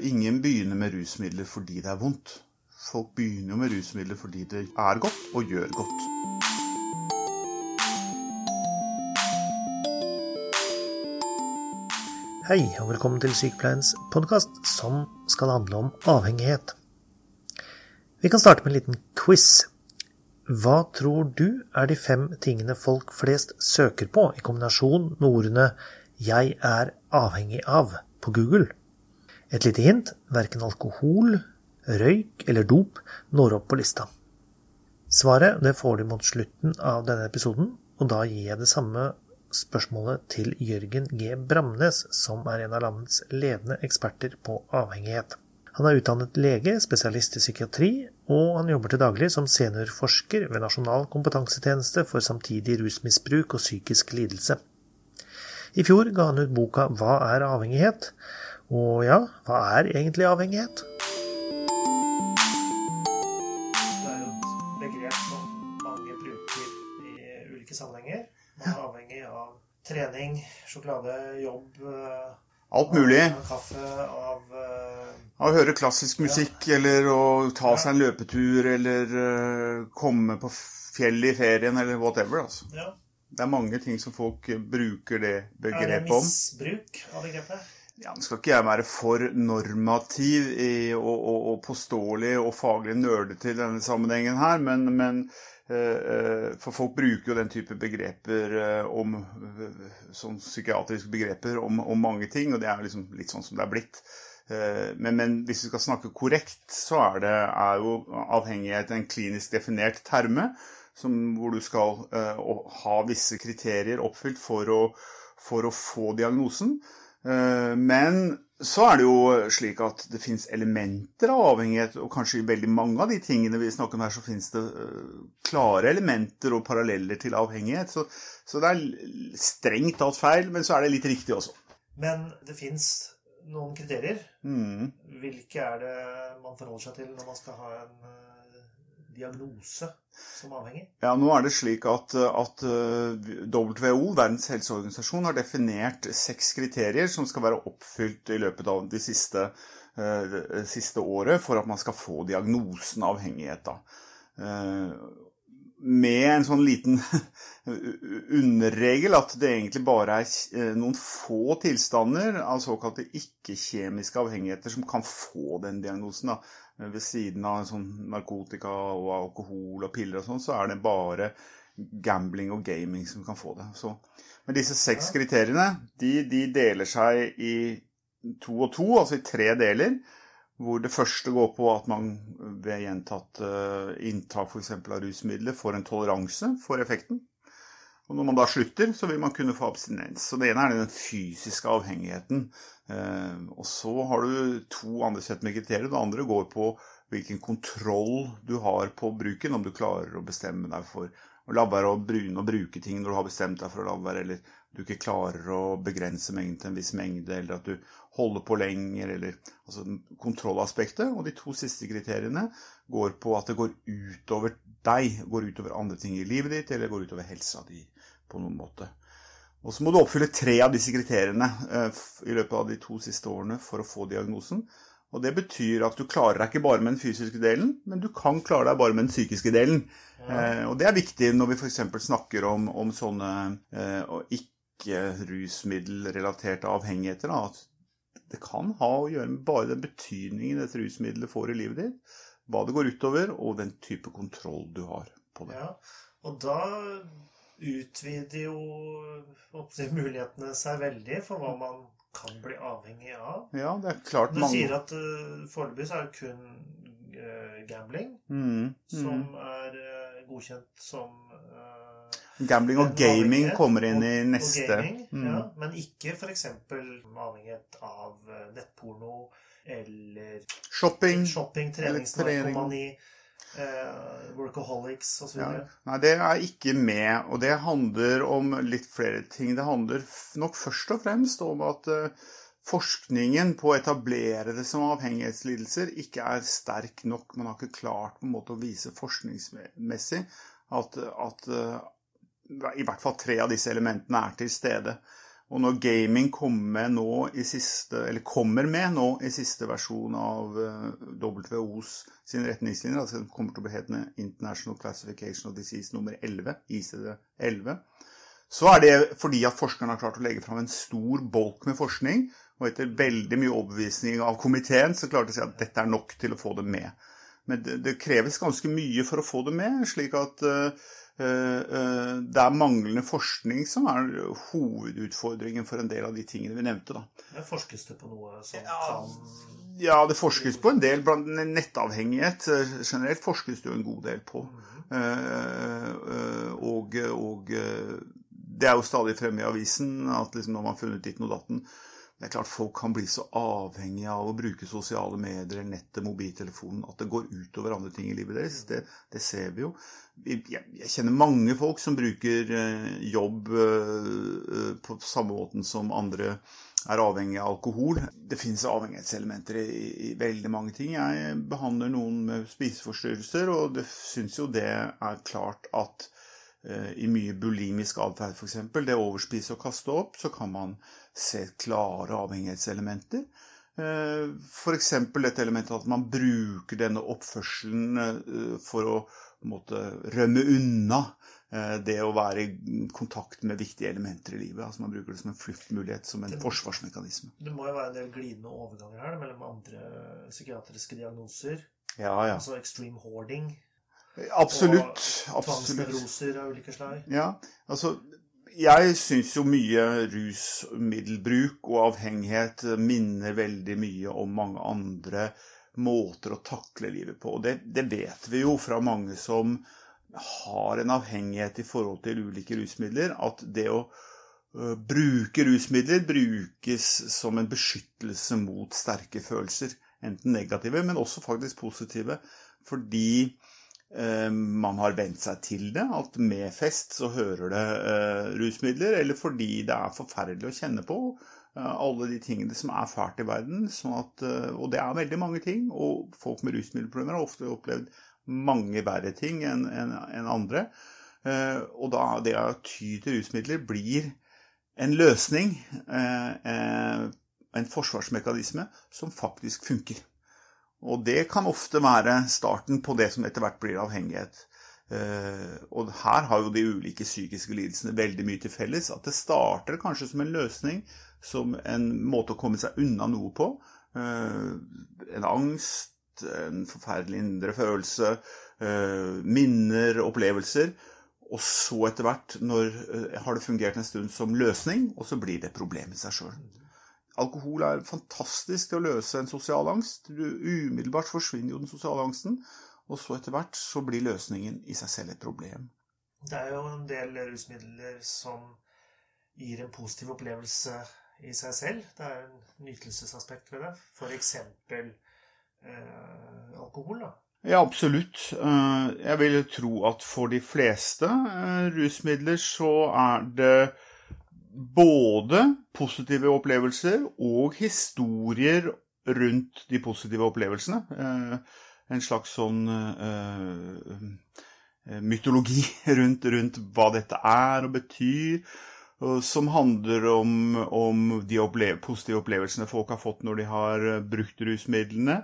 Ingen begynner med rusmidler fordi det er vondt. Folk begynner jo med rusmidler fordi det er godt og gjør godt. Hei, og velkommen til Sykepleiens podkast, som skal handle om avhengighet. Vi kan starte med en liten quiz. Hva tror du er de fem tingene folk flest søker på i kombinasjon med ordene 'jeg er avhengig av' på Google? Et lite hint verken alkohol, røyk eller dop når opp på lista. Svaret det får du mot slutten av denne episoden, og da gir jeg det samme spørsmålet til Jørgen G. Bramnes, som er en av landets ledende eksperter på avhengighet. Han er utdannet lege, spesialist i psykiatri, og han jobber til daglig som seniorforsker ved Nasjonal kompetansetjeneste for samtidig rusmisbruk og psykisk lidelse. I fjor ga han ut boka Hva er avhengighet? Og ja, hva er egentlig avhengighet? Det er jo et begrep som mange bruker i ulike sammenhenger. Man er avhengig av trening, sjokolade, jobb eh, Alt mulig. Av kaffe, av uh, Å høre klassisk musikk, ja. eller å ta seg en løpetur, eller uh, komme på fjellet i ferien, eller whatever. altså. Ja. Det er mange ting som folk bruker det begrepet om. Er det misbruk av begrepet? Ja, Nå skal ikke jeg være for normativ i, og, og, og, påståelig og faglig nerdete i denne sammenhengen her, men, men eh, For folk bruker jo den type begreper eh, om sånn psykiatriske begreper om, om, mange ting, og det er liksom litt sånn som det er blitt. Eh, men, men, hvis vi skal snakke korrekt, så er, det, er jo avhengighet en klinisk definert terme som, hvor du skal ha visse kriterier oppfylt for å, for å få diagnosen. Eh, men så er det jo slik at det fins elementer av avhengighet, og kanskje i veldig mange av de tingene vi snakker om her, så fins det eh, klare elementer og paralleller til avhengighet. Så, så det er strengt tatt feil, men så er det litt riktig også. Men det fins noen kriterier. Mm. Hvilke er det man forholder seg til når man skal ha en eh, diagnose som avhengig? Ja, nå er det slik at, at eh, WHO, Verdens helseorganisasjon, har definert seks kriterier som skal være oppfylt i løpet av de siste, de siste året for at man skal få diagnosen avhengighet. Da. Uh, med en sånn liten underregel at det egentlig bare er noen få tilstander av såkalte ikke-kjemiske avhengigheter som kan få den diagnosen. Da. Ved siden av sånn narkotika og alkohol og piller og sånn, så er det bare gambling og gaming som kan få det. Så, men disse seks kriteriene de, de deler seg i to og to, altså i tre deler. Hvor det første går på at man ved gjentatt uh, inntak f.eks. av rusmidler får en toleranse for effekten. Og når man da slutter, så vil man kunne få abstinens. Så det ene er den fysiske avhengigheten. Uh, og så har du to andre sett med kriterier. Det andre går på hvilken kontroll du har på bruken. Om du klarer å bestemme deg for å la være å bruke ting når du har bestemt deg for å la være, eller du ikke klarer å begrense mengden til en viss mengde, eller at du holder på lenger, eller altså kontrollaspektet. Og de to siste kriteriene går på at det går utover deg, går utover andre ting i livet ditt, eller går utover helsa di på noen måte. Og så må du oppfylle tre av disse kriteriene eh, i løpet av de to siste årene for å få diagnosen. Og det betyr at du klarer deg ikke bare med den fysiske delen, men du kan klare deg bare med den psykiske delen. Ja. Eh, og det er viktig når vi f.eks. snakker om, om sånne eh, ikke-rusmiddelrelaterte avhengigheter. Da, at det kan ha å gjøre med bare den betydningen dette rusmiddelet får i livet ditt, hva det går utover, og den type kontroll du har på det. Ja, og da utvider jo mulighetene seg veldig for hva man kan bli avhengig av. Ja, det er klart Du mange... sier at uh, foreløpig så er det kun uh, gambling mm, mm. som er uh, godkjent som uh, Gambling og gaming kommer inn i neste. Og gaming, mm. ja, men ikke f.eks. avhengighet av nettporno eller shopping, shopping treningsnarkomani, eh, workaholics osv. Ja. Nei, det er ikke med, og det handler om litt flere ting. Det handler nok først og fremst om at uh, forskningen på å etablere det som avhengighetslidelser ikke er sterk nok. Man har ikke klart på en måte å vise forskningsmessig at, at uh, i hvert fall tre av disse elementene er til stede. Og når gaming kommer med siste, kommer med nå i siste versjon av WHOs sine retningslinjer, altså den kommer til å bli hetende International Classification of Disease nummer 11, ICD-11, så er det fordi at forskerne har klart å legge fram en stor bolk med forskning, og etter veldig mye overbevisning av komiteen så klarte de å si at dette er nok til å få det med. Men det, det kreves ganske mye for å få det med, slik at uh, det er manglende forskning som er hovedutfordringen for en del av de tingene vi nevnte. Da. Men forskes det på noe som ja, kan Ja, det forskes på en del. Blant nettavhengighet generelt forskes det jo en god del på. Uh, og, og det er jo stadig fremme i avisen at liksom når man har funnet ditt og datten det er klart Folk kan bli så avhengige av å bruke sosiale medier, nettet, mobiltelefonen, at det går utover andre ting i livet deres. Det, det ser vi jo. Jeg, jeg, kjenner mange folk som bruker eh, jobb eh, på samme måten som andre er avhengig av alkohol. Det finnes avhengighetselementer i, i, veldig mange ting. Jeg behandler noen med spiseforstyrrelser, og det syns jo det er klart at Eh, i mye bulimisk atferd, f.eks., det å overspise og kaste opp, så kan man se klare avhengighetselementer. Eh, f.eks. dette elementet at man bruker denne oppførselen eh, for å måtte rømme unna det å være i kontakt med viktige elementer i livet. Altså Man bruker det som en fluktmulighet, som en det, forsvarsmekanisme. Det må jo være en del glidende overganger her mellom andre psykiatriske diagnoser. Ja, ja. Altså extreme hoarding Absolutt. Og tvangsnevroser av ulike slag. Ja, altså jeg syns jo mye rusmiddelbruk og avhengighet minner veldig mye om mange andre måter å takle livet på. Og det, det, vet vi jo fra mange som har en avhengighet i forhold til ulike rusmidler, at det å bruke rusmidler brukes som en beskyttelse mot sterke følelser. Enten negative, men også faktisk positive. Fordi man har vent seg til det, at med fest så hører det uh, rusmidler, eller fordi det er forferdelig å kjenne på uh, alle de tingene som er fælt i verden. Sånn at, og det er veldig mange ting, og folk med rusmiddelproblemer har ofte opplevd mange verre ting enn en, en andre. og da det å ty til rusmidler blir en løsning, en forsvarsmekanisme, som faktisk funker. Og det kan ofte være starten på det som etter hvert blir avhengighet. Eh, og her har jo de ulike psykiske lidelsene veldig mye til felles. At det starter kanskje som en løsning, som en måte å komme seg unna noe på. Eh, en angst, en forferdelig indre følelse, eh, minner, opplevelser. Og så etter hvert når, har det fungert en stund som løsning, og så blir det et problem i seg sjøl. Alkohol er fantastisk til å løse en sosial angst. Du, umiddelbart forsvinner jo den sosiale angsten, og så etter hvert så blir løsningen i seg selv et problem. Det er jo en del rusmidler som gir en positiv opplevelse i seg selv. Det er en nytelsesaspekt ved det. F.eks. Eh, alkohol. da. Ja, absolutt. Eh, jeg vil tro at for de fleste eh, rusmidler så er det både positive opplevelser og historier rundt de positive opplevelsene. Eh, en slags sånn eh, eh, mytologi rundt, rundt, hva dette er og betyr. Som handler om, om de opple positive opplevelsene folk har fått når de har brukt rusmidlene.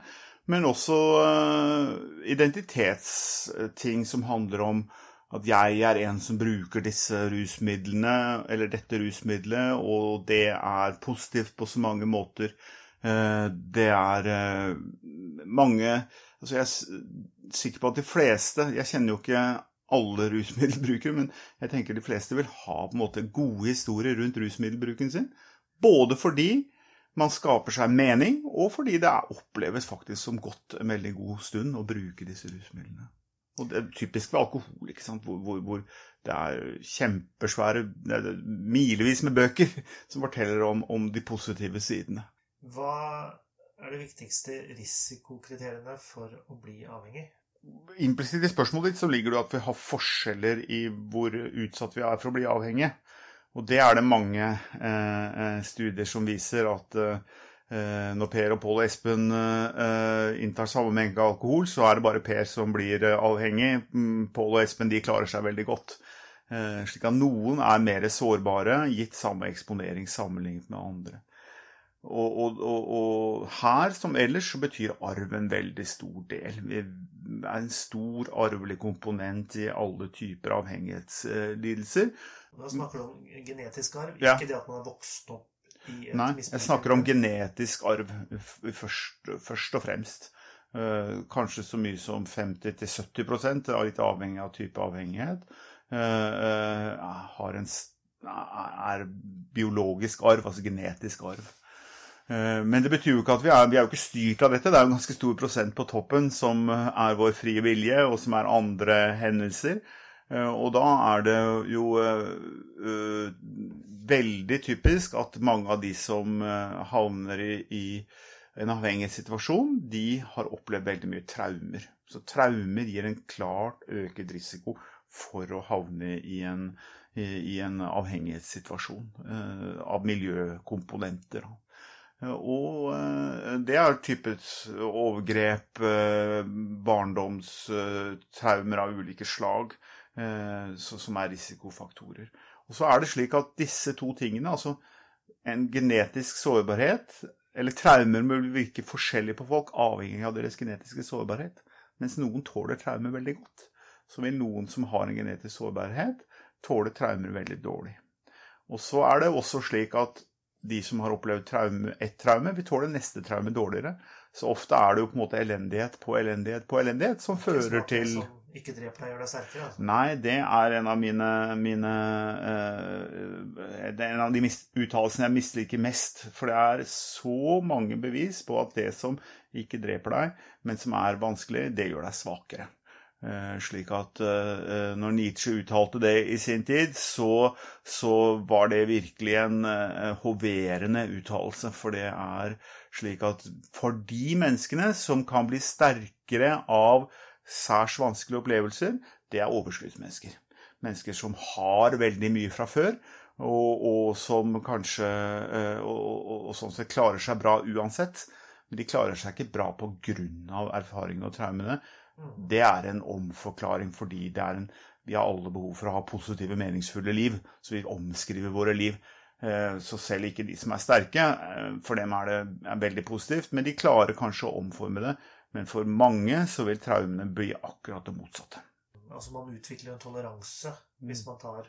Men også identitetsting som handler om at jeg er en som bruker disse rusmidlene, eller dette rusmiddelet, og det er positivt på så mange måter. Eh, det er eh, mange Altså, jeg er sikker på at de fleste Jeg kjenner jo ikke alle rusmiddelbrukere, men jeg tenker de fleste vil ha på en måte gode historier rundt rusmiddelbruken sin. Både fordi man skaper seg mening, og fordi det oppleves faktisk som godt en veldig god stund å bruke disse rusmidlene. Og det er typisk ved alkohol, ikke sant? Hvor, hvor, hvor det er kjempesvære det er milevis med bøker som forteller om, om, de positive sidene. Hva er de viktigste risikokriteriene for å bli avhengig? Implisitt i spørsmålet ditt så ligger det at vi har forskjeller i hvor utsatt vi er for å bli avhengige. Og det er det mange eh, eh studier som viser at Eh, når Per og Pål og Espen eh, inntar samme mengde alkohol, så er det bare Per som blir eh, avhengig. Mm, Pål og Espen de klarer seg veldig godt. Slik at noen er mer sårbare gitt samme eksponering sammenlignet med andre. Og, og, og, og, her som ellers så betyr arv en veldig stor del. Vi er en stor arvelig komponent i alle typer avhengighetslidelser. Da snakker du om genetisk arv, ikke ja. det at man har vokst opp Nei, jeg snakker om genetisk arv først, først og fremst. Uh, kanskje så mye som 50-70 er litt avhengig av type avhengighet. Uh, uh, en, er biologisk arv, altså genetisk arv. Men det betyr jo ikke at vi er, vi er jo ikke styrt av dette. Det er jo en ganske stor prosent på toppen som er vår frie vilje, og som er andre hendelser. Og da er det jo veldig typisk at mange av de som havner i, en avhengighetssituasjon, de har opplevd veldig mye traumer. Så traumer gir en klart øket risiko for å havne i en, i en avhengighetssituasjon eh, av miljøkomponenter. Og eh, det er typisk overgrep, eh, barndomstraumer av ulike slag, som er risikofaktorer. Og så er det slik at disse to tingene, altså en genetisk sårbarhet eller traumer vil virke forskjellig på folk, avhengig av deres genetiske sårbarhet. Mens noen tåler traumer veldig godt, så vil noen som har en genetisk sårbarhet, tåle traumer veldig dårlig. Og så er det også slik at de som har opplevd traume, ett traume, vil tåle neste traume dårligere. Så ofte er det jo på en måte elendighet på elendighet på elendighet som fører til ikke drep deg, gjør deg sterkere? Altså. Nei, det er en av mine, mine uh, Det er en av de uttalelsene jeg misliker mest. For det er så mange bevis på at det som ikke dreper deg, men som er vanskelig, det gjør deg svakere. Uh, slik at uh, når Nietzsche uttalte det i sin tid, så, så var det virkelig en hoverende uttalelse. For det er slik at for de menneskene som kan bli sterkere av særs vanskelige opplevelser, det er overskuddsmennesker. Mennesker som har veldig mye fra før, og, og som kanskje eh, og, og, og, sånn sett klarer seg bra uansett. Men de klarer seg ikke bra pga. erfaringene og traumene. Mm. Det er en omforklaring fordi en, vi har alle behov for å ha positive, meningsfulle liv. Så vi omskriver våre liv. Eh, så selv ikke de som er sterke, eh, for dem er det er veldig positivt. Men de klarer kanskje å omforme det men for mange så vil traumene bli akkurat det motsatte. Altså man utvikler en toleranse hvis mm. man tar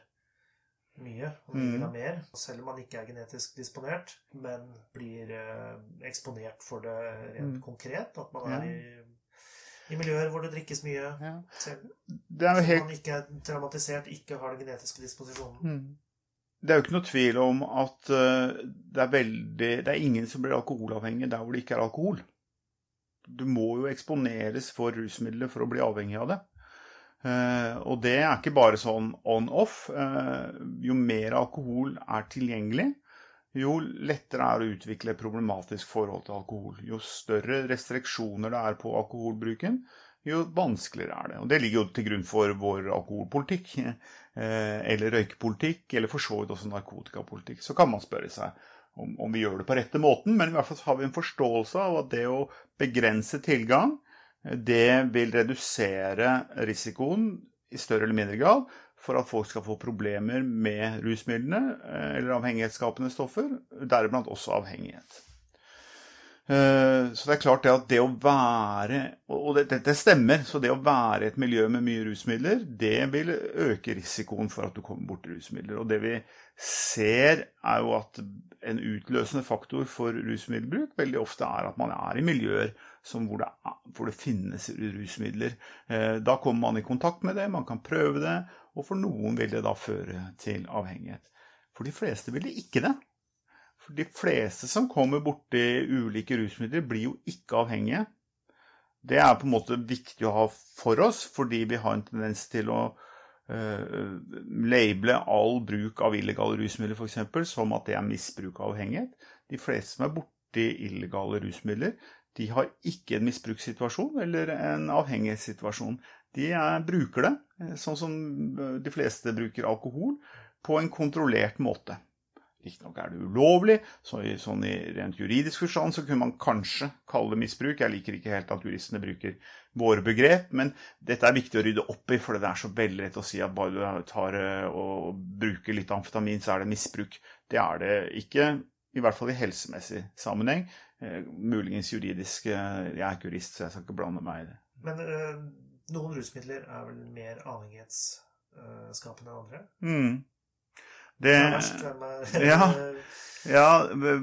mye og vil ha mm. mer. Selv om man ikke er genetisk disponert, men blir eh, eksponert for det rent mm. konkret. At man er i, i, miljøer hvor det drikkes mye. Ja. Selv, det er helt... man ikke er traumatisert, ikke har den genetiske disposisjonen. Mm. Det er jo ikke noe tvil om at uh, det, er veldig, det er ingen som blir alkoholavhengig der hvor det ikke er alkohol du må jo eksponeres for rusmidler for å bli avhengig av det. Uh, og det er ikke bare sånn on-off. Uh, jo mer alkohol er tilgjengelig, jo lettere er det å utvikle et problematisk forhold til alkohol. Jo større restriksjoner det er på alkoholbruken, jo vanskeligere er det. Og det ligger jo til grunn for vår alkoholpolitikk, uh, eller røykepolitikk, eller for så vidt også narkotikapolitikk. Så kan man spørre seg om, om, vi gjør det på rette måten, men i hvert fall har vi en forståelse av at det å begrense tilgang, det vil redusere risikoen i større eller mindre grad for at folk skal få problemer med rusmidlene eh, eller avhengighetsskapende stoffer, deriblant også avhengighet. Eh, så det er klart det at det å være Og dette stemmer. Så det å være i et miljø med mye rusmidler, det vil øke risikoen for at du kommer borti rusmidler. Og det vi ser, er jo at en utløsende faktor for rusmiddelbruk veldig ofte er at man er i miljøer hvor det, hvor, det, finnes rusmidler. Eh, da kommer man i kontakt med det, man kan prøve det, og for noen vil det da føre til avhengighet. For de fleste vil det ikke det. For de fleste som kommer borti ulike rusmidler, blir jo ikke avhengige. Det er på en måte viktig å ha for oss, fordi vi har en tendens til å uh, label all bruk av illegale rusmidler f.eks. som at det er misbruk av avhengighet. De fleste som er borti illegale rusmidler, de har ikke en misbrukssituasjon eller en avhengighetssituasjon. De er, bruker det, sånn som de fleste bruker alkohol, på en kontrollert måte. Riktignok er det ulovlig, så i, sånn i rent juridisk forstand så kunne man kanskje kalle det misbruk. Jeg liker ikke helt at juristene bruker våre begrep, men dette er viktig å rydde opp i, for det er så veldig lett å si at bare du tar eh, og bruker litt amfetamin, så er det misbruk. Det er det ikke, i hvert fall i helsemessig sammenheng. Eh, muligens juridisk. Eh, jeg er ikke jurist, så jeg skal ikke blande meg i det. Men øh, noen rusmidler er vel mer avhengighetsskapende enn andre? Mm. Det, Hvem er verst? Hvem er Ja. ja,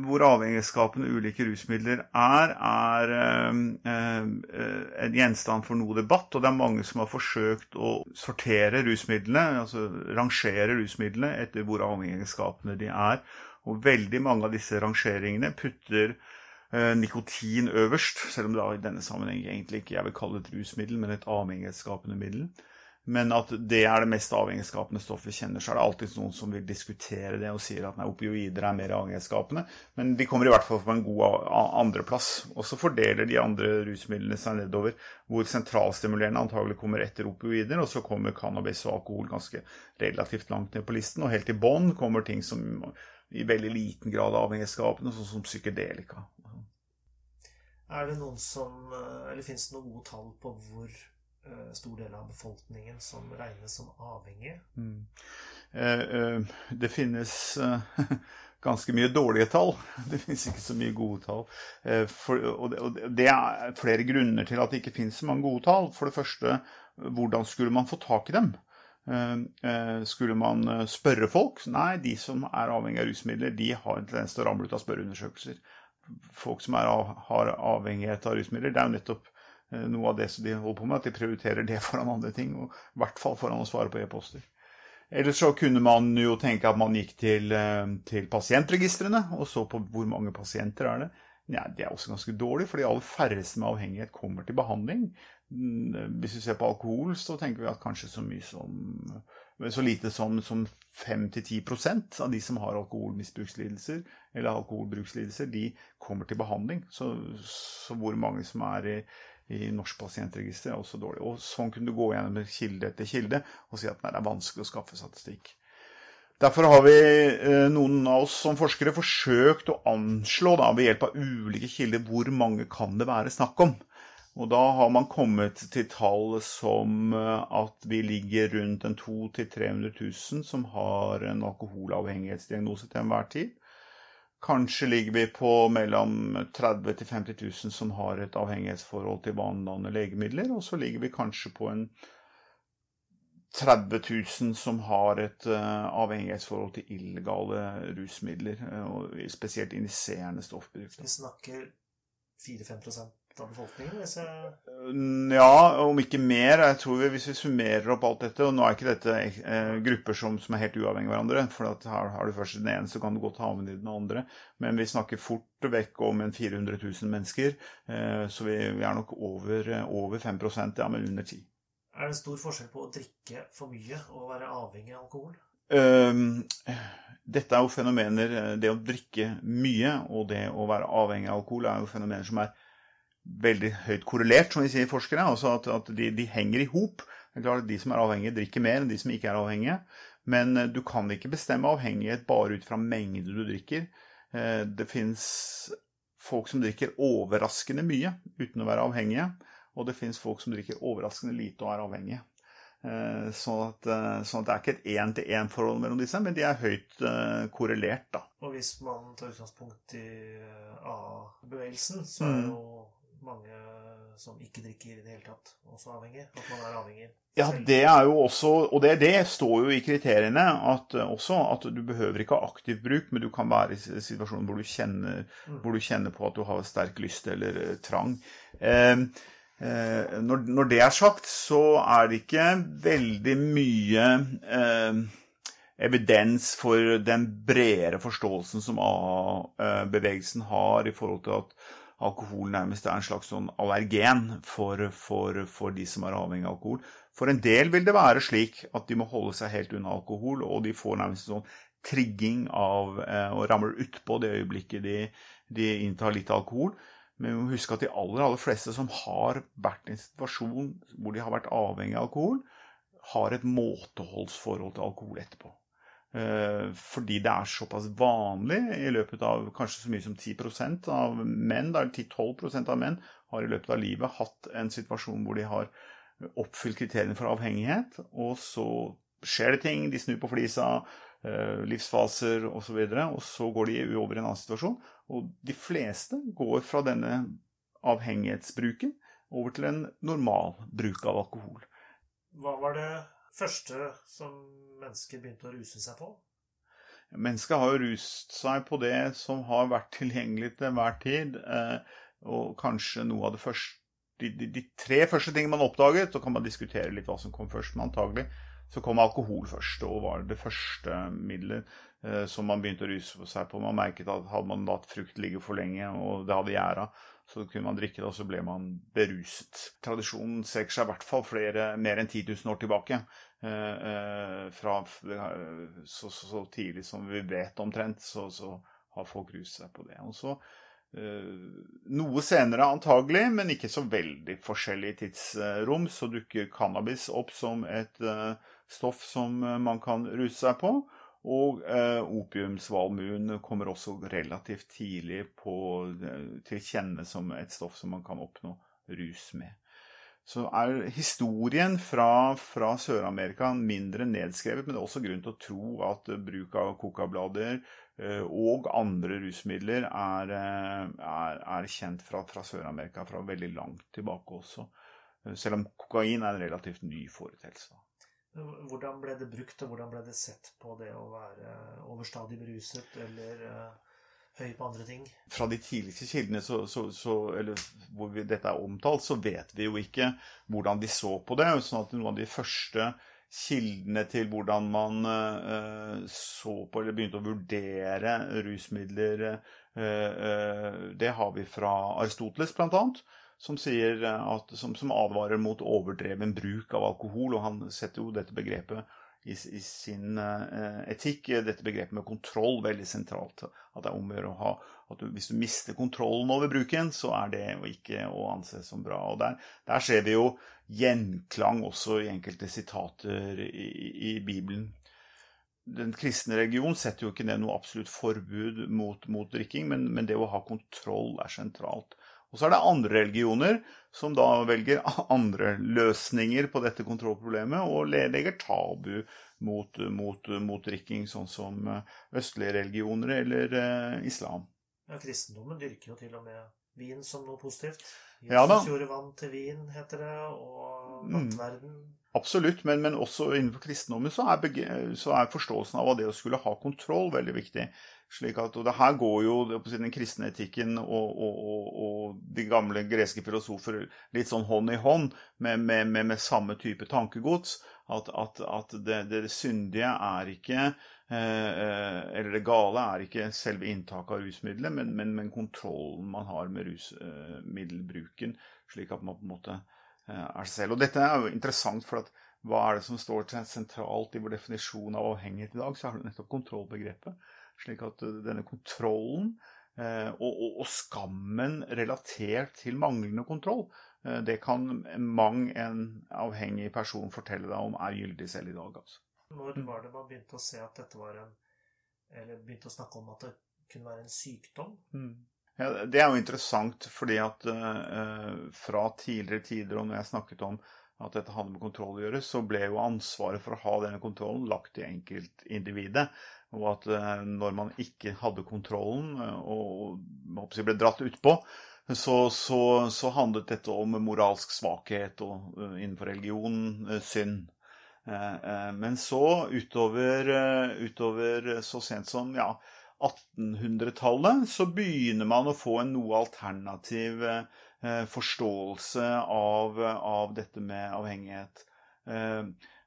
hvor avhengighetsskapende ulike rusmidler er, er eh, eh, en gjenstand for noe debatt. Og det er mange som har forsøkt å sortere rusmidlene, altså rangere rusmidlene etter hvor avhengighetsskapende de er. Og veldig mange av disse rangeringene putter eh, nikotin øverst, selv om det i denne sammenheng egentlig ikke jeg vil kalle det et rusmiddel, men et avhengighetsskapende middel men at det er det mest avhengighetsskapende stoffet vi kjenner, så er det alltid noen som vil diskutere det og sier at nei, opioider er mer avhengighetsskapende. Men de kommer i hvert fall på en god andreplass. Og så fordeler de andre rusmidlene seg nedover, hvor sentralstimulerende antagelig kommer etter opioider, og så kommer cannabis og alkohol ganske relativt langt ned på listen. Og helt i bånn kommer ting som i veldig liten grad er avhengighetsskapende, sånn som psykedelika. Er det noen som Eller fins det noen gode tall på hvor Eh, stor del av befolkningen som regnes som avhengige? Mm. Eh, eh, det finnes ganske mye dårlige tall. Det finnes ikke så mye gode tall. For, og, det, er flere grunner til at det ikke finnes så mange gode tall. For det første, hvordan skulle man få tak i dem? Skulle man spørre folk? Nei, de som er avhengig av rusmidler, de har en tendens til å ramle ut av spørreundersøkelser. Folk som av, har avhengighet av rusmidler, det er jo nettopp Eh, noe av det som de holder på med, at de prioriterer det foran andre ting. Og i hvert fall foran å svare på e-poster. Ellers så kunne man jo tenke at man gikk til, eh, til pasientregistrene og så på hvor mange pasienter er det. Nei, det er også ganske dårlig, for de aller færreste med avhengighet kommer til behandling. Mm, hvis vi ser på alkohol, så tenker vi at kanskje så mye som så lite som, som 5-10% av de som har alkoholmisbrukslidelser eller alkoholbrukslidelser, de kommer til behandling. Så, så hvor mange som er i i Norsk pasientregister er også dårlig. Og sånn kunne du gå gjennom kilde etter kilde og si at nei, det er vanskelig å skaffe statistikk. Derfor har vi, eh, noen av oss som forskere, forsøkt å anslå da, ved hjelp av ulike kilder hvor mange kan det være snakk om. Og da har man kommet til tall som eh, at vi ligger rundt en 200 000-300 000 som har en alkoholavhengighetsdiagnose til enhver tid. Kanskje ligger vi på mellom 30 000 til 50 000 som har et avhengighetsforhold til vanedannende legemidler, og så ligger vi kanskje på en 30 000 som har et uh, avhengighetsforhold til illegale rusmidler, uh, og spesielt injiserende stoffbruk. Vi snakker 4-5 av befolkningen? Hvis jeg... Ja, om ikke mer. Jeg tror vi, Hvis vi summerer opp alt dette Og nå er ikke dette eh, grupper som, som, er helt uavhengige av hverandre. For her har du først den ene, så kan du godt ha med den andre. Men vi snakker fort vekk om en 400 000 mennesker. Eh, så vi, vi, er nok over, over 5 ja, men under 10 Er det en stor forskjell på å drikke for mye og være avhengig av alkohol? Um, dette er jo fenomener Det å drikke mye og det å være avhengig av alkohol er jo fenomener som er veldig høyt korrelert, som vi sier forskere. altså At, at de, de, henger i hop. De som er avhengige, drikker mer enn de som ikke er avhengige. Men eh, du kan ikke bestemme avhengighet bare ut fra mengde du drikker. Eh, det fins folk som drikker overraskende mye uten å være avhengige. Og det fins folk som drikker overraskende lite og er avhengige. Sånn at, sånn at det er ikke et én-til-én-forhold mellom disse, men de er høyt korrelert. da. Og hvis man tar utgangspunkt i A-bevegelsen, så er mm. jo mange som ikke drikker i det hele tatt, også avhengig? At man er avhengig? Ja, det er jo også, og det, det står jo i kriteriene at, også, at du behøver ikke ha aktiv bruk, men du kan være i situasjonen hvor du kjenner, mm. hvor du kjenner på at du har sterk lyst eller uh, trang. Eh, eh, når, når, det er sagt, så er det ikke veldig mye eh, evidens for den bredere forståelsen som A-bevegelsen har i forhold til at alkohol nærmest er en slags sånn allergen for, for, for, de som er avhengig av alkohol. For en del vil det være slik at de må holde seg helt unna alkohol, og de får nærmest sånn trigging av eh, og ramler utpå det øyeblikket de, de, inntar litt alkohol. Men vi må huske at de aller, aller fleste som har vært i en situasjon hvor de har vært avhengig av alkohol, har et måteholdsforhold til alkohol etterpå. Fordi det er såpass vanlig i løpet av kanskje så mye som 10% av menn, 10-12% av menn, har i løpet av livet hatt en situasjon hvor de har oppfylt kriteriene for avhengighet, og så skjer det ting, de snur på flisa, eh, livsfaser osv., og, så videre, og så går de over i en annen situasjon. Og de fleste går fra denne avhengighetsbruken over til en normal bruk av alkohol. Hva var det første som mennesker begynte å ruse seg på? Mennesket har jo rust seg på det som har vært tilgjengelig til enhver tid. Eh, og kanskje noe av det første de, de, de, tre første tingene man oppdaget, så kan man diskutere litt hva som kom først, men antagelig så kom alkohol først, og var det første middelet eh, som man begynte å ruse seg på. Man merket at hadde man latt frukt ligge for lenge, og det hadde gjæra, så kunne man drikke det, og så ble man beruset. Tradisjonen strekker seg i hvert fall flere, mer enn 10 000 år tilbake. Eh, eh, fra så, så, så, tidlig som vi vet omtrent, så, så har folk ruset seg på det. Og så Eh, noe senere antagelig, men ikke så veldig forskjellig tidsrom, så dukker cannabis opp som et stoff som man kan ruse seg på. Og eh, opiumsvalmuen kommer også relativt tidlig på, til kjenne som et stoff som man kan oppnå rus med. Så er historien fra, fra Sør-Amerika mindre nedskrevet, men det er også grunn til å tro at bruk av kokablader Eh, og andre rusmidler er, eh, er, er kjent fra, fra Sør-Amerika fra veldig langt tilbake også. Eh, selv om kokain er en relativt ny foreteelse. Hvordan ble det brukt, og hvordan ble det sett på det å være overstadig beruset eller uh, høy på andre ting? Fra de tidligste kildene så, så, så, hvor vi, dette er omtalt, så vet vi jo ikke hvordan de så på det. sånn at Noen av de første kildene til hvordan man uh, så på eller begynte å vurdere rusmidler, uh, det har vi fra Aristoteles, bl.a. Som, sier at, som, som, advarer mot overdreven bruk av alkohol. Og han setter jo dette begrepet i, i sin uh, etikk, dette begrepet med kontroll, veldig sentralt. At det er om å ha at du, hvis du mister kontrollen over bruken, så er det ikke å anse som bra. Og der, der ser vi jo gjenklang også i enkelte sitater i, i, Bibelen. Den kristne religion setter jo ikke ned noe absolutt forbud mot, mot drikking, men, men, det å ha kontroll er sentralt. Og så er det andre religioner som da velger andre løsninger på dette kontrollproblemet, og legger tabu mot, mot, mot drikking, sånn som østlige religioner eller eh, islam. Ja, kristendommen dyrker jo til og med vin som noe positivt. Jesus ja, gjorde vann til vin, heter det, og mm. nattverden. Mm. Absolutt, men, men, også innenfor kristendommen så er, så er, forståelsen av det å skulle ha kontroll veldig viktig. Slik at, og det her går jo den kristne etikken og, og, og, og, de gamle greske filosofer litt sånn hånd i hånd med, med, med, med samme type tankegods. At, at, at det, det, syndige er ikke eh, Eller det gale er ikke selve inntaket av rusmiddelet, men, men, men, kontrollen man har med rusmiddelbruken, slik at man på en måte eh, er seg selv. Og dette er jo interessant, for at hva er det som står sentralt i vår definisjon av avhengighet i dag? Så er det nettopp kontrollbegrepet. Slik at eh, denne kontrollen eh, og, og, og, skammen relatert til manglende kontroll, eh, det kan mang en avhengig person fortelle deg om er gyldig selv i dag. Altså. Når var det man begynte å se at dette var en Eller begynte å snakke om at det kunne være en sykdom? Mm. Ja, det er jo interessant, fordi at uh, fra tidligere tider, og når jeg snakket om at dette hadde med kontroll å gjøre, så ble jo ansvaret for å ha denne kontrollen lagt til enkeltindividet. Og at eh, når man ikke hadde kontrollen eh, og ble dratt utpå, så, så, så handlet dette om moralsk svakhet og eh, innenfor religion synd. Men så, utover, utover så sent som ja, 1800-tallet, så begynner man å få en noe alternativ forståelse av, av dette med avhengighet.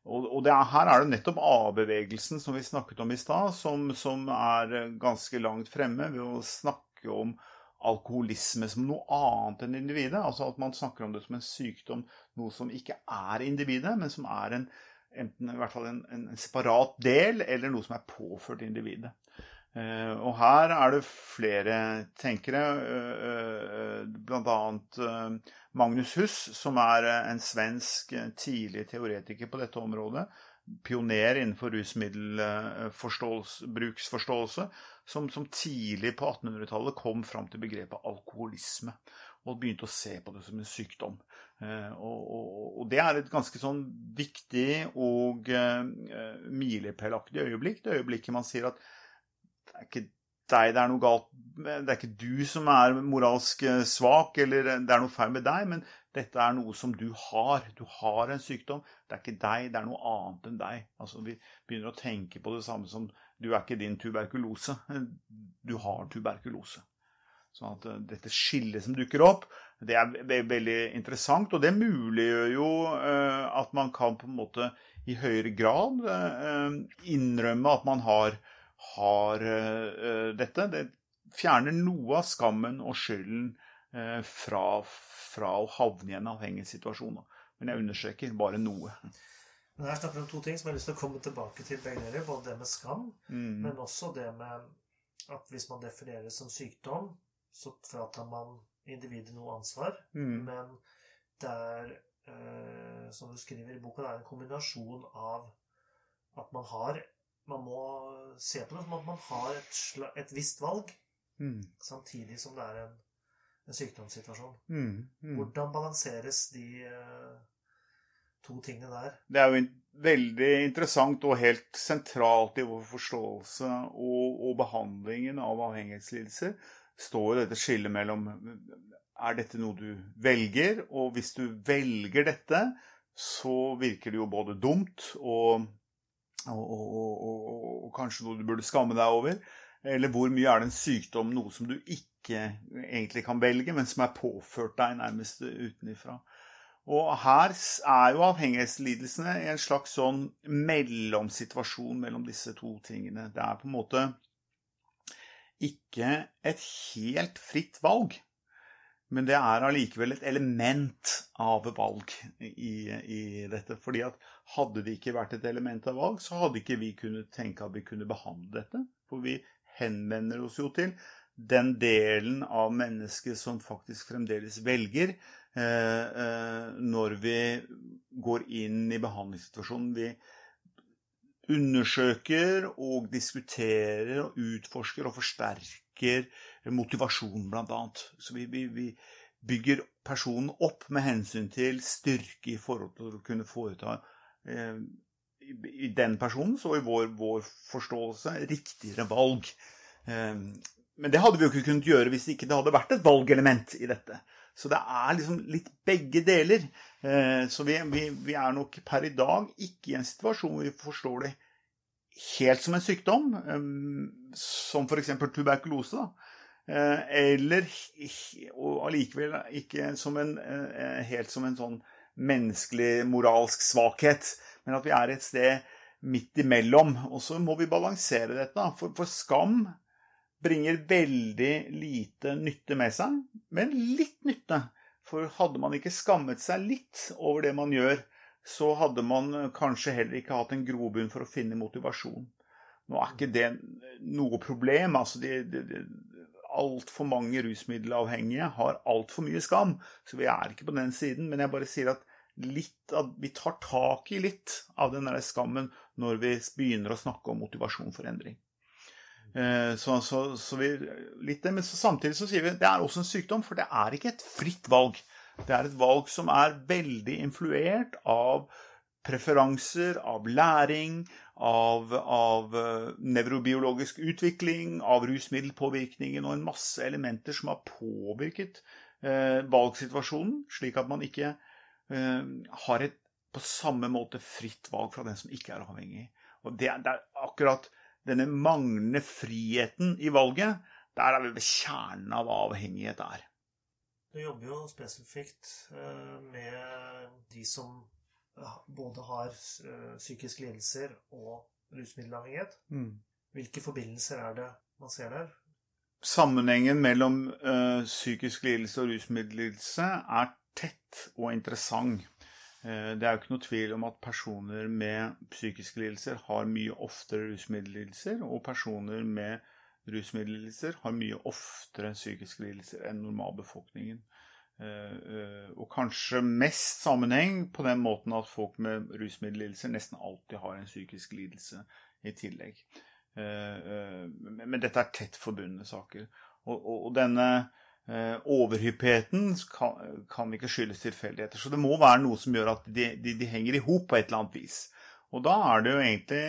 Og, og er, her er det nettopp A-bevegelsen som vi snakket om i stad, som, som, er ganske langt fremme ved å snakke om alkoholisme som noe annet enn individet. Altså at man snakker om det som en sykdom, noe som ikke er individet, men som er en, enten i hvert fall en, en separat del, eller noe som er påført individet. Eh, og her er det flere tenkere, uh, bl.a. Magnus Huss, som er en svensk tidlig teoretiker på dette området. pioner innenfor rusmiddelbruksforståelse, som, som tidlig på 1800-tallet kom fram til begrepet alkoholisme. Og begynte å se på det som en sykdom. Eh, og, og, og det er et ganske sånn viktig og milepælaktig øyeblikk. Det øyeblikket man sier at det er ikke deg det er noe galt med. Det er ikke du som er moralsk svak, eller det er noe feil med deg, men dette er noe som du har. Du har en sykdom. Det er ikke deg, det er noe annet enn deg. Altså, vi begynner å tenke på det samme som du er ikke din tuberkulose. Du har tuberkulose. Sånn at uh, dette skillet som dukker opp, det er ve veldig interessant. Og det muliggjør jo at man kan på en måte i høyere grad innrømme at man har, har dette. Det fjerner noe av skammen og skylden fra, fra å havne i en avhengig situasjon. Men jeg understreker bare noe. Men Her snakker vi om to ting som jeg har lyst til å komme tilbake til. begge dere, Både det med skam, mm. men også det med at hvis man definerer det som sykdom, så fratar man individet noe ansvar. Mm. Men det er, eh, som du skriver i boka, det er en kombinasjon av at man har Man må se på det som at man har et, et visst valg, mm. samtidig som det er en en sykdomssituasjon. Mm, mm. Hvordan balanseres de uh, to tingene der? Det er jo veldig interessant og helt sentralt i vår forståelse og, og behandlingen av avhengighetslidelser står dette skillet mellom er dette noe du velger, og hvis du velger dette, så virker det jo både dumt og, og, og kanskje noe du burde skamme deg over. Eller hvor mye er det en sykdom, noe som du ikke egentlig kan velge, men som er påført deg nærmest utenifra. Og her er jo avhengighetslidelsene en slags sånn mellomsituasjon mellom disse to tingene. Det er på en måte ikke et helt fritt valg, men det er allikevel et element av valg i, i, dette. fordi at hadde det ikke vært et element av valg, så hadde ikke vi kunnet tenke at vi kunne behandle dette. For vi henvender oss jo til den delen av mennesket som faktisk fremdeles velger eh, eh, når vi går inn i behandlingssituasjonen. Vi undersøker og diskuterer og utforsker og forsterker motivasjonen, bl.a. Så vi, vi, vi, bygger personen opp med hensyn til styrke i forhold til å kunne foreta eh, i den personen, så i vår, vår forståelse riktigere valg. Eh, men det hadde vi jo ikke kunnet gjøre hvis det ikke hadde vært et valgelement i dette. Så det er liksom litt begge deler. Eh, så vi, vi, vi, er nok per i dag ikke i en situasjon hvor vi forstår det helt som en sykdom, eh, som f.eks. tuberkulose. da. Eh, eller og allikevel ikke som en, helt som en sånn menneskelig moralsk svakhet, men at vi er et sted midt imellom. Og så må vi balansere dette. For, for skam bringer veldig lite nytte med seg, men litt nytte. For hadde man ikke skammet seg litt over det man gjør, så hadde man kanskje heller ikke hatt en grobunn for å finne motivasjon. Nå er ikke det noe problem. altså de, de, de Altfor mange rusmiddelavhengige har altfor mye skam, så vi er ikke på den siden. Men jeg bare sier at av, vi tar tak i litt av den der skammen når vi begynner å snakke om motivasjon for endring. Eh, så, så, så vi, litt det, Men samtidig så sier vi det er også en sykdom, for det er ikke et fritt valg. Det er et valg som er veldig influert av preferanser, av læring, av, av uh, nevrobiologisk utvikling, av rusmiddelpåvirkningen og en masse elementer som har påvirket eh, valgsituasjonen, slik at man ikke eh, har et på samme måte fritt valg fra den som ikke er avhengig. Og det, det er akkurat denne manglende friheten i valget, der er vi ved kjernen av hva avhengighet er. Du jobber jo spesifikt eh, med de som både har eh, psykiske lidelser og rusmiddelavhengighet. Mm. Hvilke forbindelser er det man ser der? Sammenhengen mellom ø, psykisk lidelse og rusmiddellidelse er tett og interessant. Eh, det er jo ikke noe tvil om at personer med psykiske lidelser har mye oftere rusmiddellidelser, og personer med rusmiddellidelser har mye oftere psykiske lidelser enn normalbefolkningen. Og kanskje mest sammenheng på den måten at folk med rusmiddellidelser nesten alltid har en psykisk lidelse i tillegg. Men dette er tett forbundne saker. Og, denne overhyppigheten kan, ikke skyldes tilfeldigheter. Så det må være noe som gjør at de, de, de henger i hop på et eller annet vis. Og da er det jo egentlig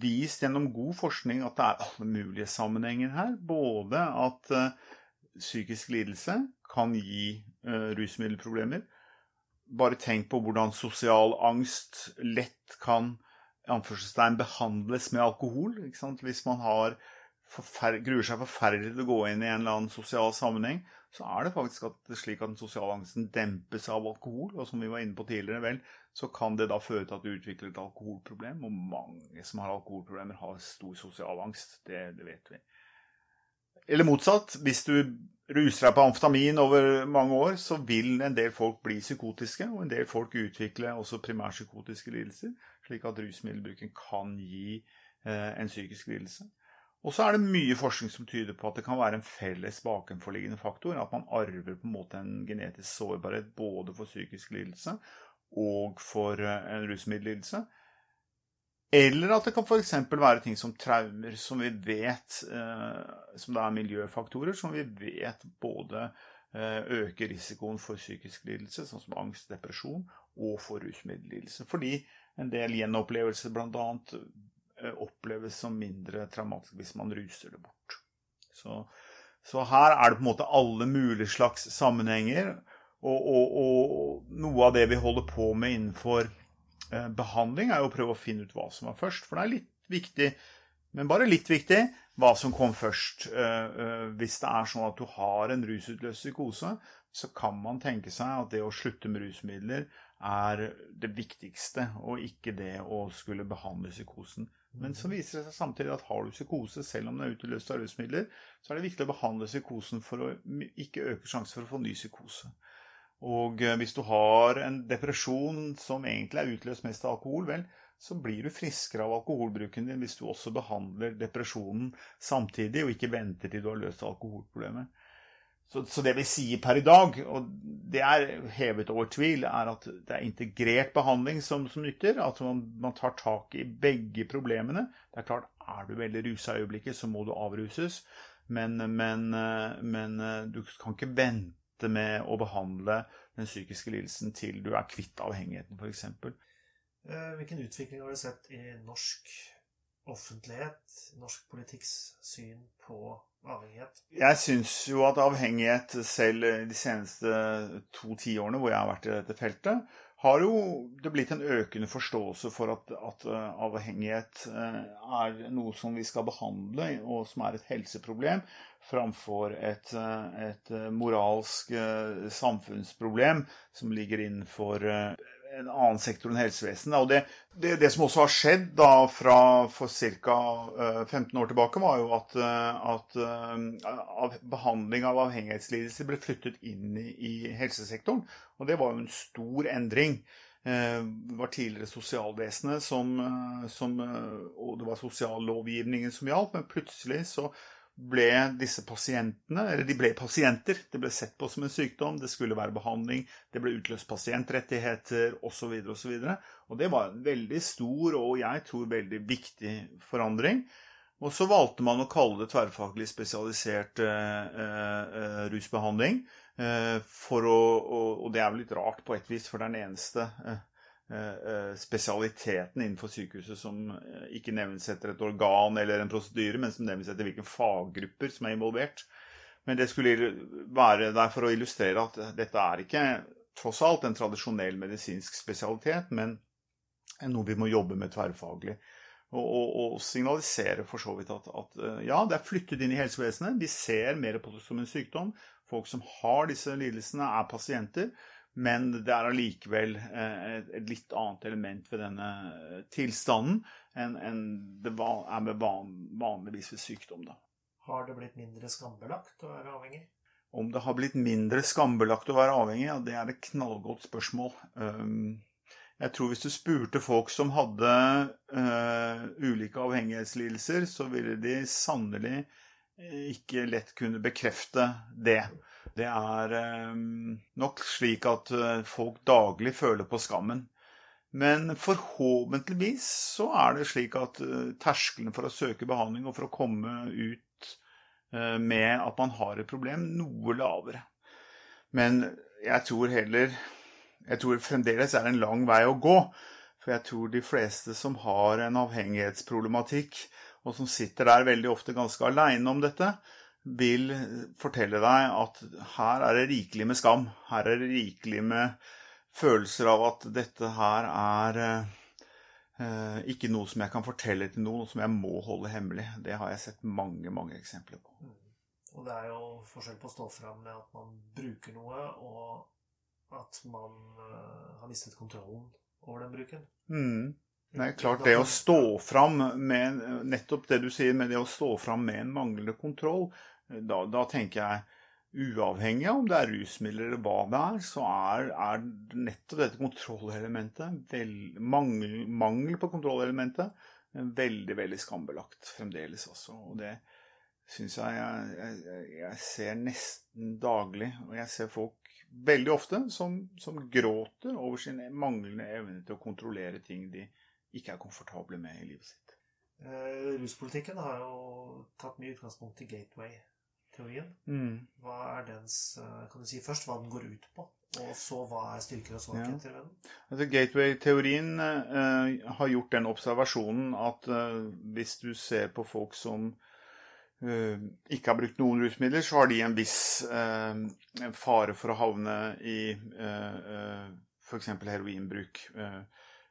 vist gjennom god forskning at det er alle mulige sammenhenger her. Både at psykisk lidelse kan gi uh, rusmiddelproblemer. Bare tenk på hvordan sosial angst lett kan behandles med alkohol. Hvis man gruer seg forferdelig til å gå inn i en eller annen sosial sammenheng, så er det faktisk at, slik at den sosiale angsten dempes av alkohol. Og som vi var inne på tidligere, vel, så kan det da føre til at du utvikler et alkoholproblem. Og mange som har alkoholproblemer, har stor sosial angst. Det, det vet vi. Eller motsatt. Hvis du ruser deg på amfetamin over mange år, så vil en del folk bli psykotiske, og en del folk utvikle også primærpsykotiske lidelser, slik at rusmiddelbruken kan gi eh, en psykisk lidelse. Og så er det mye forskning som tyder på at det kan være en felles bakenforliggende faktor. At man arver på en måte en genetisk sårbarhet både for psykisk lidelse og for eh, en rusmiddellidelse. Eller at det kan f.eks. være ting som traumer, som vi vet eh, Som det er miljøfaktorer som vi vet både eh, øker risikoen for psykisk lidelse, sånn som angst, depresjon, og for rusmiddellidelse. Fordi en del gjenopplevelser bl.a. Eh, oppleves som mindre traumatisk hvis man ruser det bort. Så, så, her er det på en måte alle mulige slags sammenhenger. Og, og, og noe av det vi holder på med innenfor behandling, er jo å prøve å finne ut hva som var først. For det er litt viktig, men bare litt viktig, hva som kom først. Eh, eh, hvis det er sånn at du har en rusutløst psykose, så kan man tenke seg at det å slutte med rusmidler er det viktigste, og ikke det å skulle behandle psykosen. Men så viser det seg samtidig at har du psykose, selv om den er utløst av rusmidler, så er det viktig å behandle psykosen for å ikke øke sjansen for å få ny psykose. Og eh, hvis du har en depresjon som egentlig er utløst mest av alkohol, vel, så blir du friskere av alkoholbruken din hvis du også behandler depresjonen samtidig, og ikke venter til du har løst alkoholproblemet. Så, så, det vi sier per i dag, og det er hevet over tvil, er at det er integrert behandling som, som nytter. At man, man, tar tak i begge problemene. Det er klart, er du veldig rusa i øyeblikket, så må du avruses. Men, men, men, du kan ikke vente med å behandle den psykiske lidelsen til du er kvitt avhengigheten, f.eks. Eh, hvilken utvikling har du sett i norsk offentlighet, norsk politikks syn på avhengighet? Jeg syns jo at avhengighet, selv de seneste to tiårene hvor jeg har vært i dette feltet, har jo det blitt en økende forståelse for at, at eh, avhengighet eh, er noe som vi skal behandle, og som er et helseproblem, framfor et, eh, et moralsk samfunnsproblem som ligger innenfor en annen sektor enn helsevesenet. Og det, det, det, som også har skjedd da fra for ca. 15 år tilbake, var jo at, eh, at av, behandling av avhengighetslidelser ble flyttet inn i, i, helsesektoren. Og det var jo en stor endring. Det var tidligere sosialvesenet som, som, og det var sosiallovgivningen som gjaldt, men plutselig så ble disse pasientene Eller de ble pasienter. Det ble sett på som en sykdom. Det skulle være behandling. Det ble utløst pasientrettigheter osv. osv. Og, og det var en veldig stor og jeg tror veldig viktig forandring. Og så valgte man å kalle det tverrfaglig spesialisert eh, eh, rusbehandling. Eh, å, og, og, det er vel litt rart på et vis, for det er den eneste eh, Eh, eh, spesialiteten innenfor sykehuset som eh, ikke nevnes etter et organ eller en prosedyre, men som nevnes etter hvilke faggrupper som er involvert. Men det skulle være der for å illustrere at dette er ikke tross alt en tradisjonell medisinsk spesialitet, men noe vi må jobbe med tverrfaglig. Og, og, og signalisere for så vidt at, at, ja, det er flyttet inn i helsevesenet. Vi ser mer på det som en sykdom. Folk som har disse lidelsene, er pasienter. Men det er allikevel eh, et litt annet element ved denne eh, tilstanden enn det er med vanligvis ved sykdom. Da. Har det blitt mindre skambelagt å være avhengig? Om det har blitt mindre skambelagt å være avhengig, ja, det er et knallgodt spørsmål. Jeg tror hvis du spurte folk som hadde uh, ulike avhengighetslidelser, så ville de sannelig ikke lett kunne bekrefte det. Det er eh, nok slik at eh, folk daglig føler på skammen. Men forhåpentligvis så er det slik at uh, terskelen for å søke behandling og for å komme ut med at man har et problem, noe lavere. Men jeg tror heller Jeg tror fremdeles er det en lang vei å gå. For jeg tror de fleste som har en avhengighetsproblematikk, og som sitter der veldig ofte ganske aleine om dette, vil fortelle deg at her er det rikelig med skam. Her er det rikelig med følelser av at dette her er eh, ikke noe som jeg kan fortelle til noen, noe som jeg må holde hemmelig. Det har jeg sett mange, mange eksempler på. Mm. Og det er jo forskjell på å stå fram med at man bruker noe, og at man uh, har mistet kontrollen over den bruken. Mm. Nei, klart det å stå fram med nettopp det du sier, med det å stå fram med en manglende kontroll, da, da tenker jeg uavhengig av om det er rusmidler eller hva det er, så er, er nettopp dette kontrollelementet, vel, mangel, mangel, på kontrollelementet, veldig, veldig skambelagt fremdeles også. Og det syns jeg, jeg jeg, ser nesten daglig. Og jeg ser folk veldig ofte som, som gråter over sin manglende evne til å kontrollere ting de ikke er komfortable med i livet sitt. Eh, ruspolitikken har jo tatt mye utgangspunkt i Gateway teorien. Mm. Hva er dens eh, Kan du si først hva den går ut på? Og så hva er styrker og svakheter ved den? Altså, Gateway-teorien eh, har gjort den observasjonen at eh, hvis du ser på folk som uh, ikke har brukt noen rusmidler, så har de en viss fare for å havne i eh, f.eks. heroinbruk. Eh,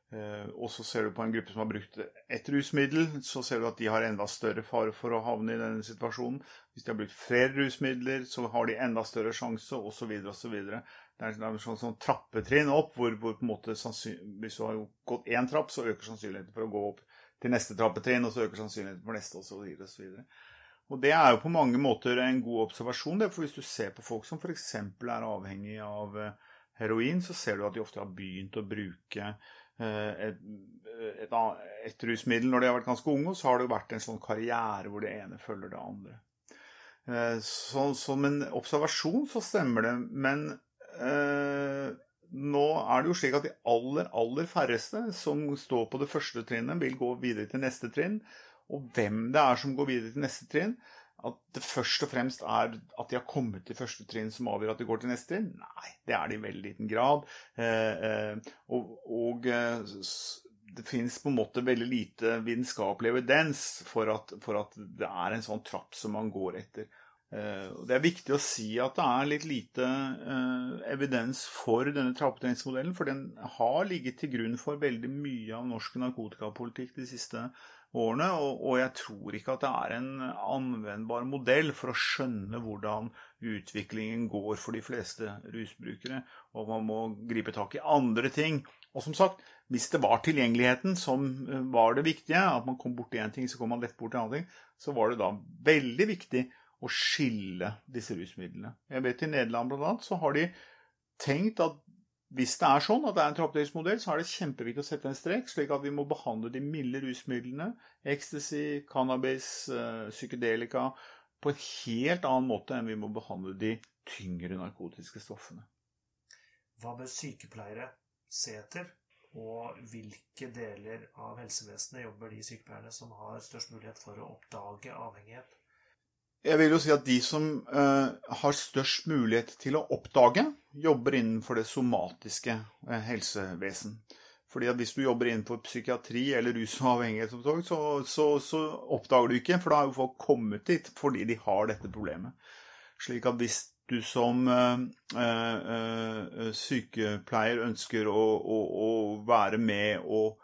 og så ser du på en gruppe som har brukt ett rusmiddel, så ser du at de har enda større fare for å havne i denne situasjonen. Hvis de har brukt flere rusmidler, så har de enda større sjanse, osv. osv. Det er en sånn, sånn trappetrinn opp, hvor, hvor, på en måte hvis du har gått én trapp, så øker sannsynligheten for å gå opp til neste trappetrinn, og så øker sannsynligheten for neste, osv. Og det er jo på mange måter en god observasjon. Det, for hvis du ser på folk som f.eks. er avhengig av eh, heroin, så ser du at de ofte har begynt å bruke Eh, et, et, et, rusmiddel når de har vært ganske unge, og så har det jo vært en sånn karriere hvor det ene følger det andre. Eh, så, som en observasjon så stemmer det, men eh, nå er det jo slik at de aller, aller færreste som står på det første trinnet, vil gå videre til neste trinn. Og hvem det er som går videre til neste trinn, at det først og fremst er at de har kommet til første trinn som avgjør at de går til neste trinn? Nei, det er det i veldig liten grad. Eh, eh, og, og eh, det fins på en måte veldig lite vitenskapelig evidens for at, for at, det er en sånn trapp som man går etter. Det er viktig å si at det er litt lite evidens for denne trappetreningsmodellen, for den har ligget til grunn for veldig mye av norsk narkotikapolitikk de siste årene årene. Og, og, jeg tror ikke at det er en anvendbar modell for å skjønne hvordan utviklingen går for de fleste rusbrukere. Og man må gripe tak i andre ting. Og som sagt, hvis det var tilgjengeligheten som eh, var det viktige, at man kom bort til én ting, så kom man lett bort til en annen ting, så var det da veldig viktig å skille disse rusmidlene. Jeg vet I Nederland annet, så har de tenkt at hvis det er sånn at det er en trappedelsmodell, så er det kjempeviktig å sette en strek, slik at vi må behandle de milde rusmidlene, ecstasy, cannabis, uh, psykedelika, på en helt annen måte enn vi må behandle de tyngre narkotiske stoffene. Hva bør sykepleiere se etter, og hvilke deler av helsevesenet jobber de sykepleierne som har størst mulighet for å oppdage avhengighet? Jeg vil jo si at de som eh, har størst mulighet til å oppdage, jobber innenfor det somatiske eh, helsevesen. Fordi at Hvis du jobber innenfor psykiatri eller rus og avhengighetsomsorg, så, så, så, oppdager du ikke, for da har jo folk kommet dit fordi de har dette problemet. Slik at hvis du som uh, sykepleier ønsker å, å, å være med og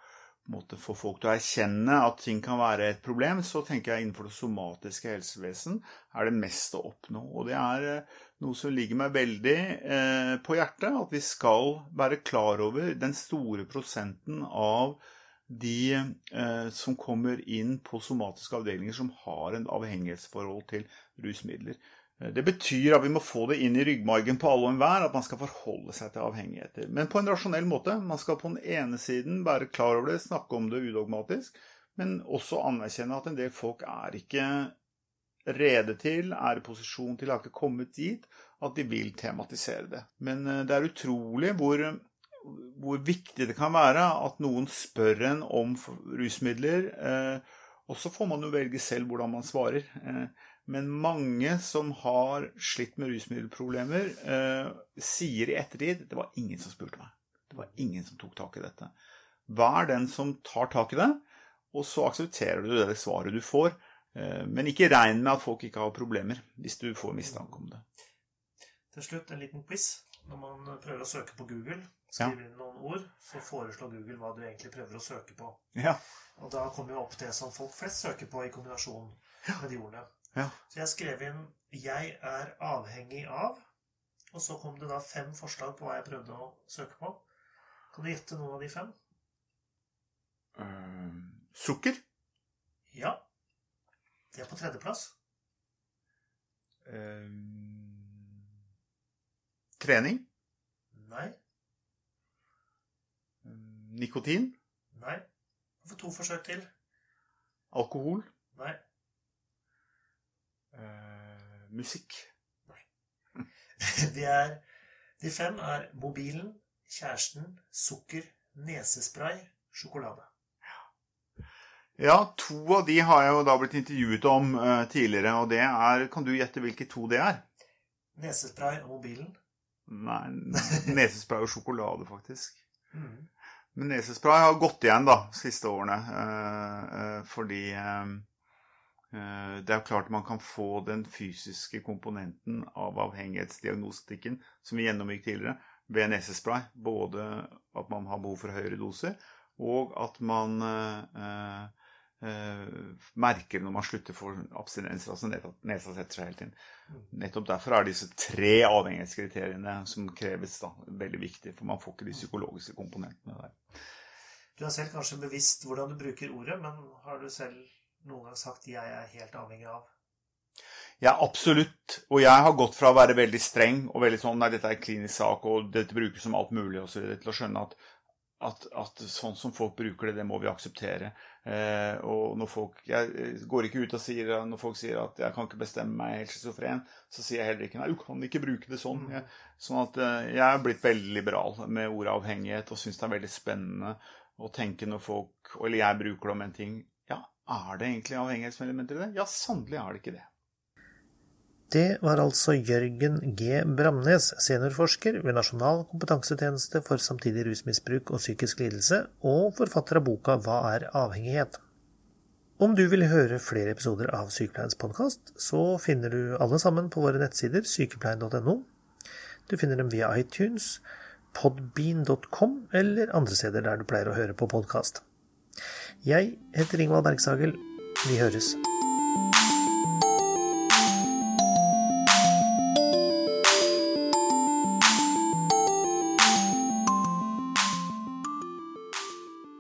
måte få folk til å erkjenne at ting kan være et problem, så tenker jeg innenfor det somatiske helsevesen er det mest å oppnå. Og det er eh, noe som ligger meg veldig eh, på hjertet, at vi skal være klar over den store prosenten av de eh, som kommer inn på somatiske avdelinger som har en avhengighetsforhold til rusmidler. Det betyr at vi må få det inn i ryggmargen på alle og enhver at man skal forholde seg til avhengigheter. Men på en rasjonell måte. Man skal på den ene siden være klar over det, snakke om det udogmatisk, men også anerkjenne at en del folk er ikke rede til, er i posisjon til, har ikke kommet dit at de vil tematisere det. Men eh, det er utrolig hvor, hvor viktig det kan være at noen spør en om rusmidler. Eh, og så får man jo velge selv hvordan man svarer. Eh, men mange som har slitt med rusmiddelproblemer, sier i ettertid det var ingen som spurte meg. Det var ingen som tok tak i dette. Vær den som tar tak i det, og så aksepterer du det svaret du får. Men ikke regn med at folk ikke har problemer hvis du får mistanke om det. Til slutt en liten quiz. Når man prøver å søke på Google, skriver inn noen ord, så foreslår Google hva du egentlig prøver å søke på. Ja. Og da kommer jo opp det som folk flest søker på i kombinasjon med de ordene. Ja. Så jeg skrev inn 'Jeg er avhengig av', og så kom det da fem forslag på hva jeg prøvde å søke på. Kan du gjette noen av de fem? Uh, sukker? Ja. Det er på tredjeplass. Uh, Trening? Nei. Nikotin? Nei. Få to forsøk til. Alkohol? Nei. Uh, musikk? Nei. De, er, de fem er mobilen, kjæresten, sukker, nesespray, sjokolade. Ja, to av de har jeg jo da blitt intervjuet om uh, tidligere, og det er Kan du gjette hvilke to det er? Nesespray og mobilen. Nei, nesespray og sjokolade, faktisk. Mm. Men nesespray har gått igjen da, siste årene. uh, uh, fordi eh, eh, det er klart man kan få den fysiske komponenten av avhengighetsdiagnostikken som vi gjennomgikk tidligere, ved nesespray. Både at man har behov for høyere doser, og at man eh, eh, merker når man slutter for abstinenser. Altså nesa setter seg helt tiden. Mm. Nettopp derfor er disse tre avhengighetskriteriene som kreves, da, veldig viktige. For man får ikke de psykologiske komponentene der. Du er selv kanskje bevisst hvordan du bruker ordet, men har du selv noen gang sagt 'jeg er helt avhengig av'? Ja, absolutt. Og jeg har gått fra å være veldig streng og veldig sånn nei, dette er en klinisk sak, og dette brukes som alt mulig, videre, til å skjønne at, at, at, sånn som folk bruker det, det må vi akseptere. Eh, og når folk Jeg går ikke ut og sier når folk sier at 'jeg kan ikke bestemme meg helt schizofren', så sier jeg heller ikke 'nei, du kan ikke bruke det sånn'. Jeg, sånn at eh, jeg er blitt veldig liberal med ordet avhengighet og syns det er veldig spennende å tenke når folk Eller jeg bruker det om en ting. Er det egentlig avhengighetselementer i det? Ja, sannelig er det ikke det. Det var altså Jørgen G. Bramnes, seniorforsker ved Nasjonal kompetansetjeneste for samtidig rusmisbruk og psykisk lidelse, og forfatter av boka Hva er avhengighet? Om du vil høre flere episoder av Sykepleiens podkast, så finner du alle sammen på våre nettsider sykepleien.no. Du finner dem via iTunes, podbean.com eller andre steder der du pleier å høre på podkast. Jeg heter Ingvald Bergshagel. Vi høres.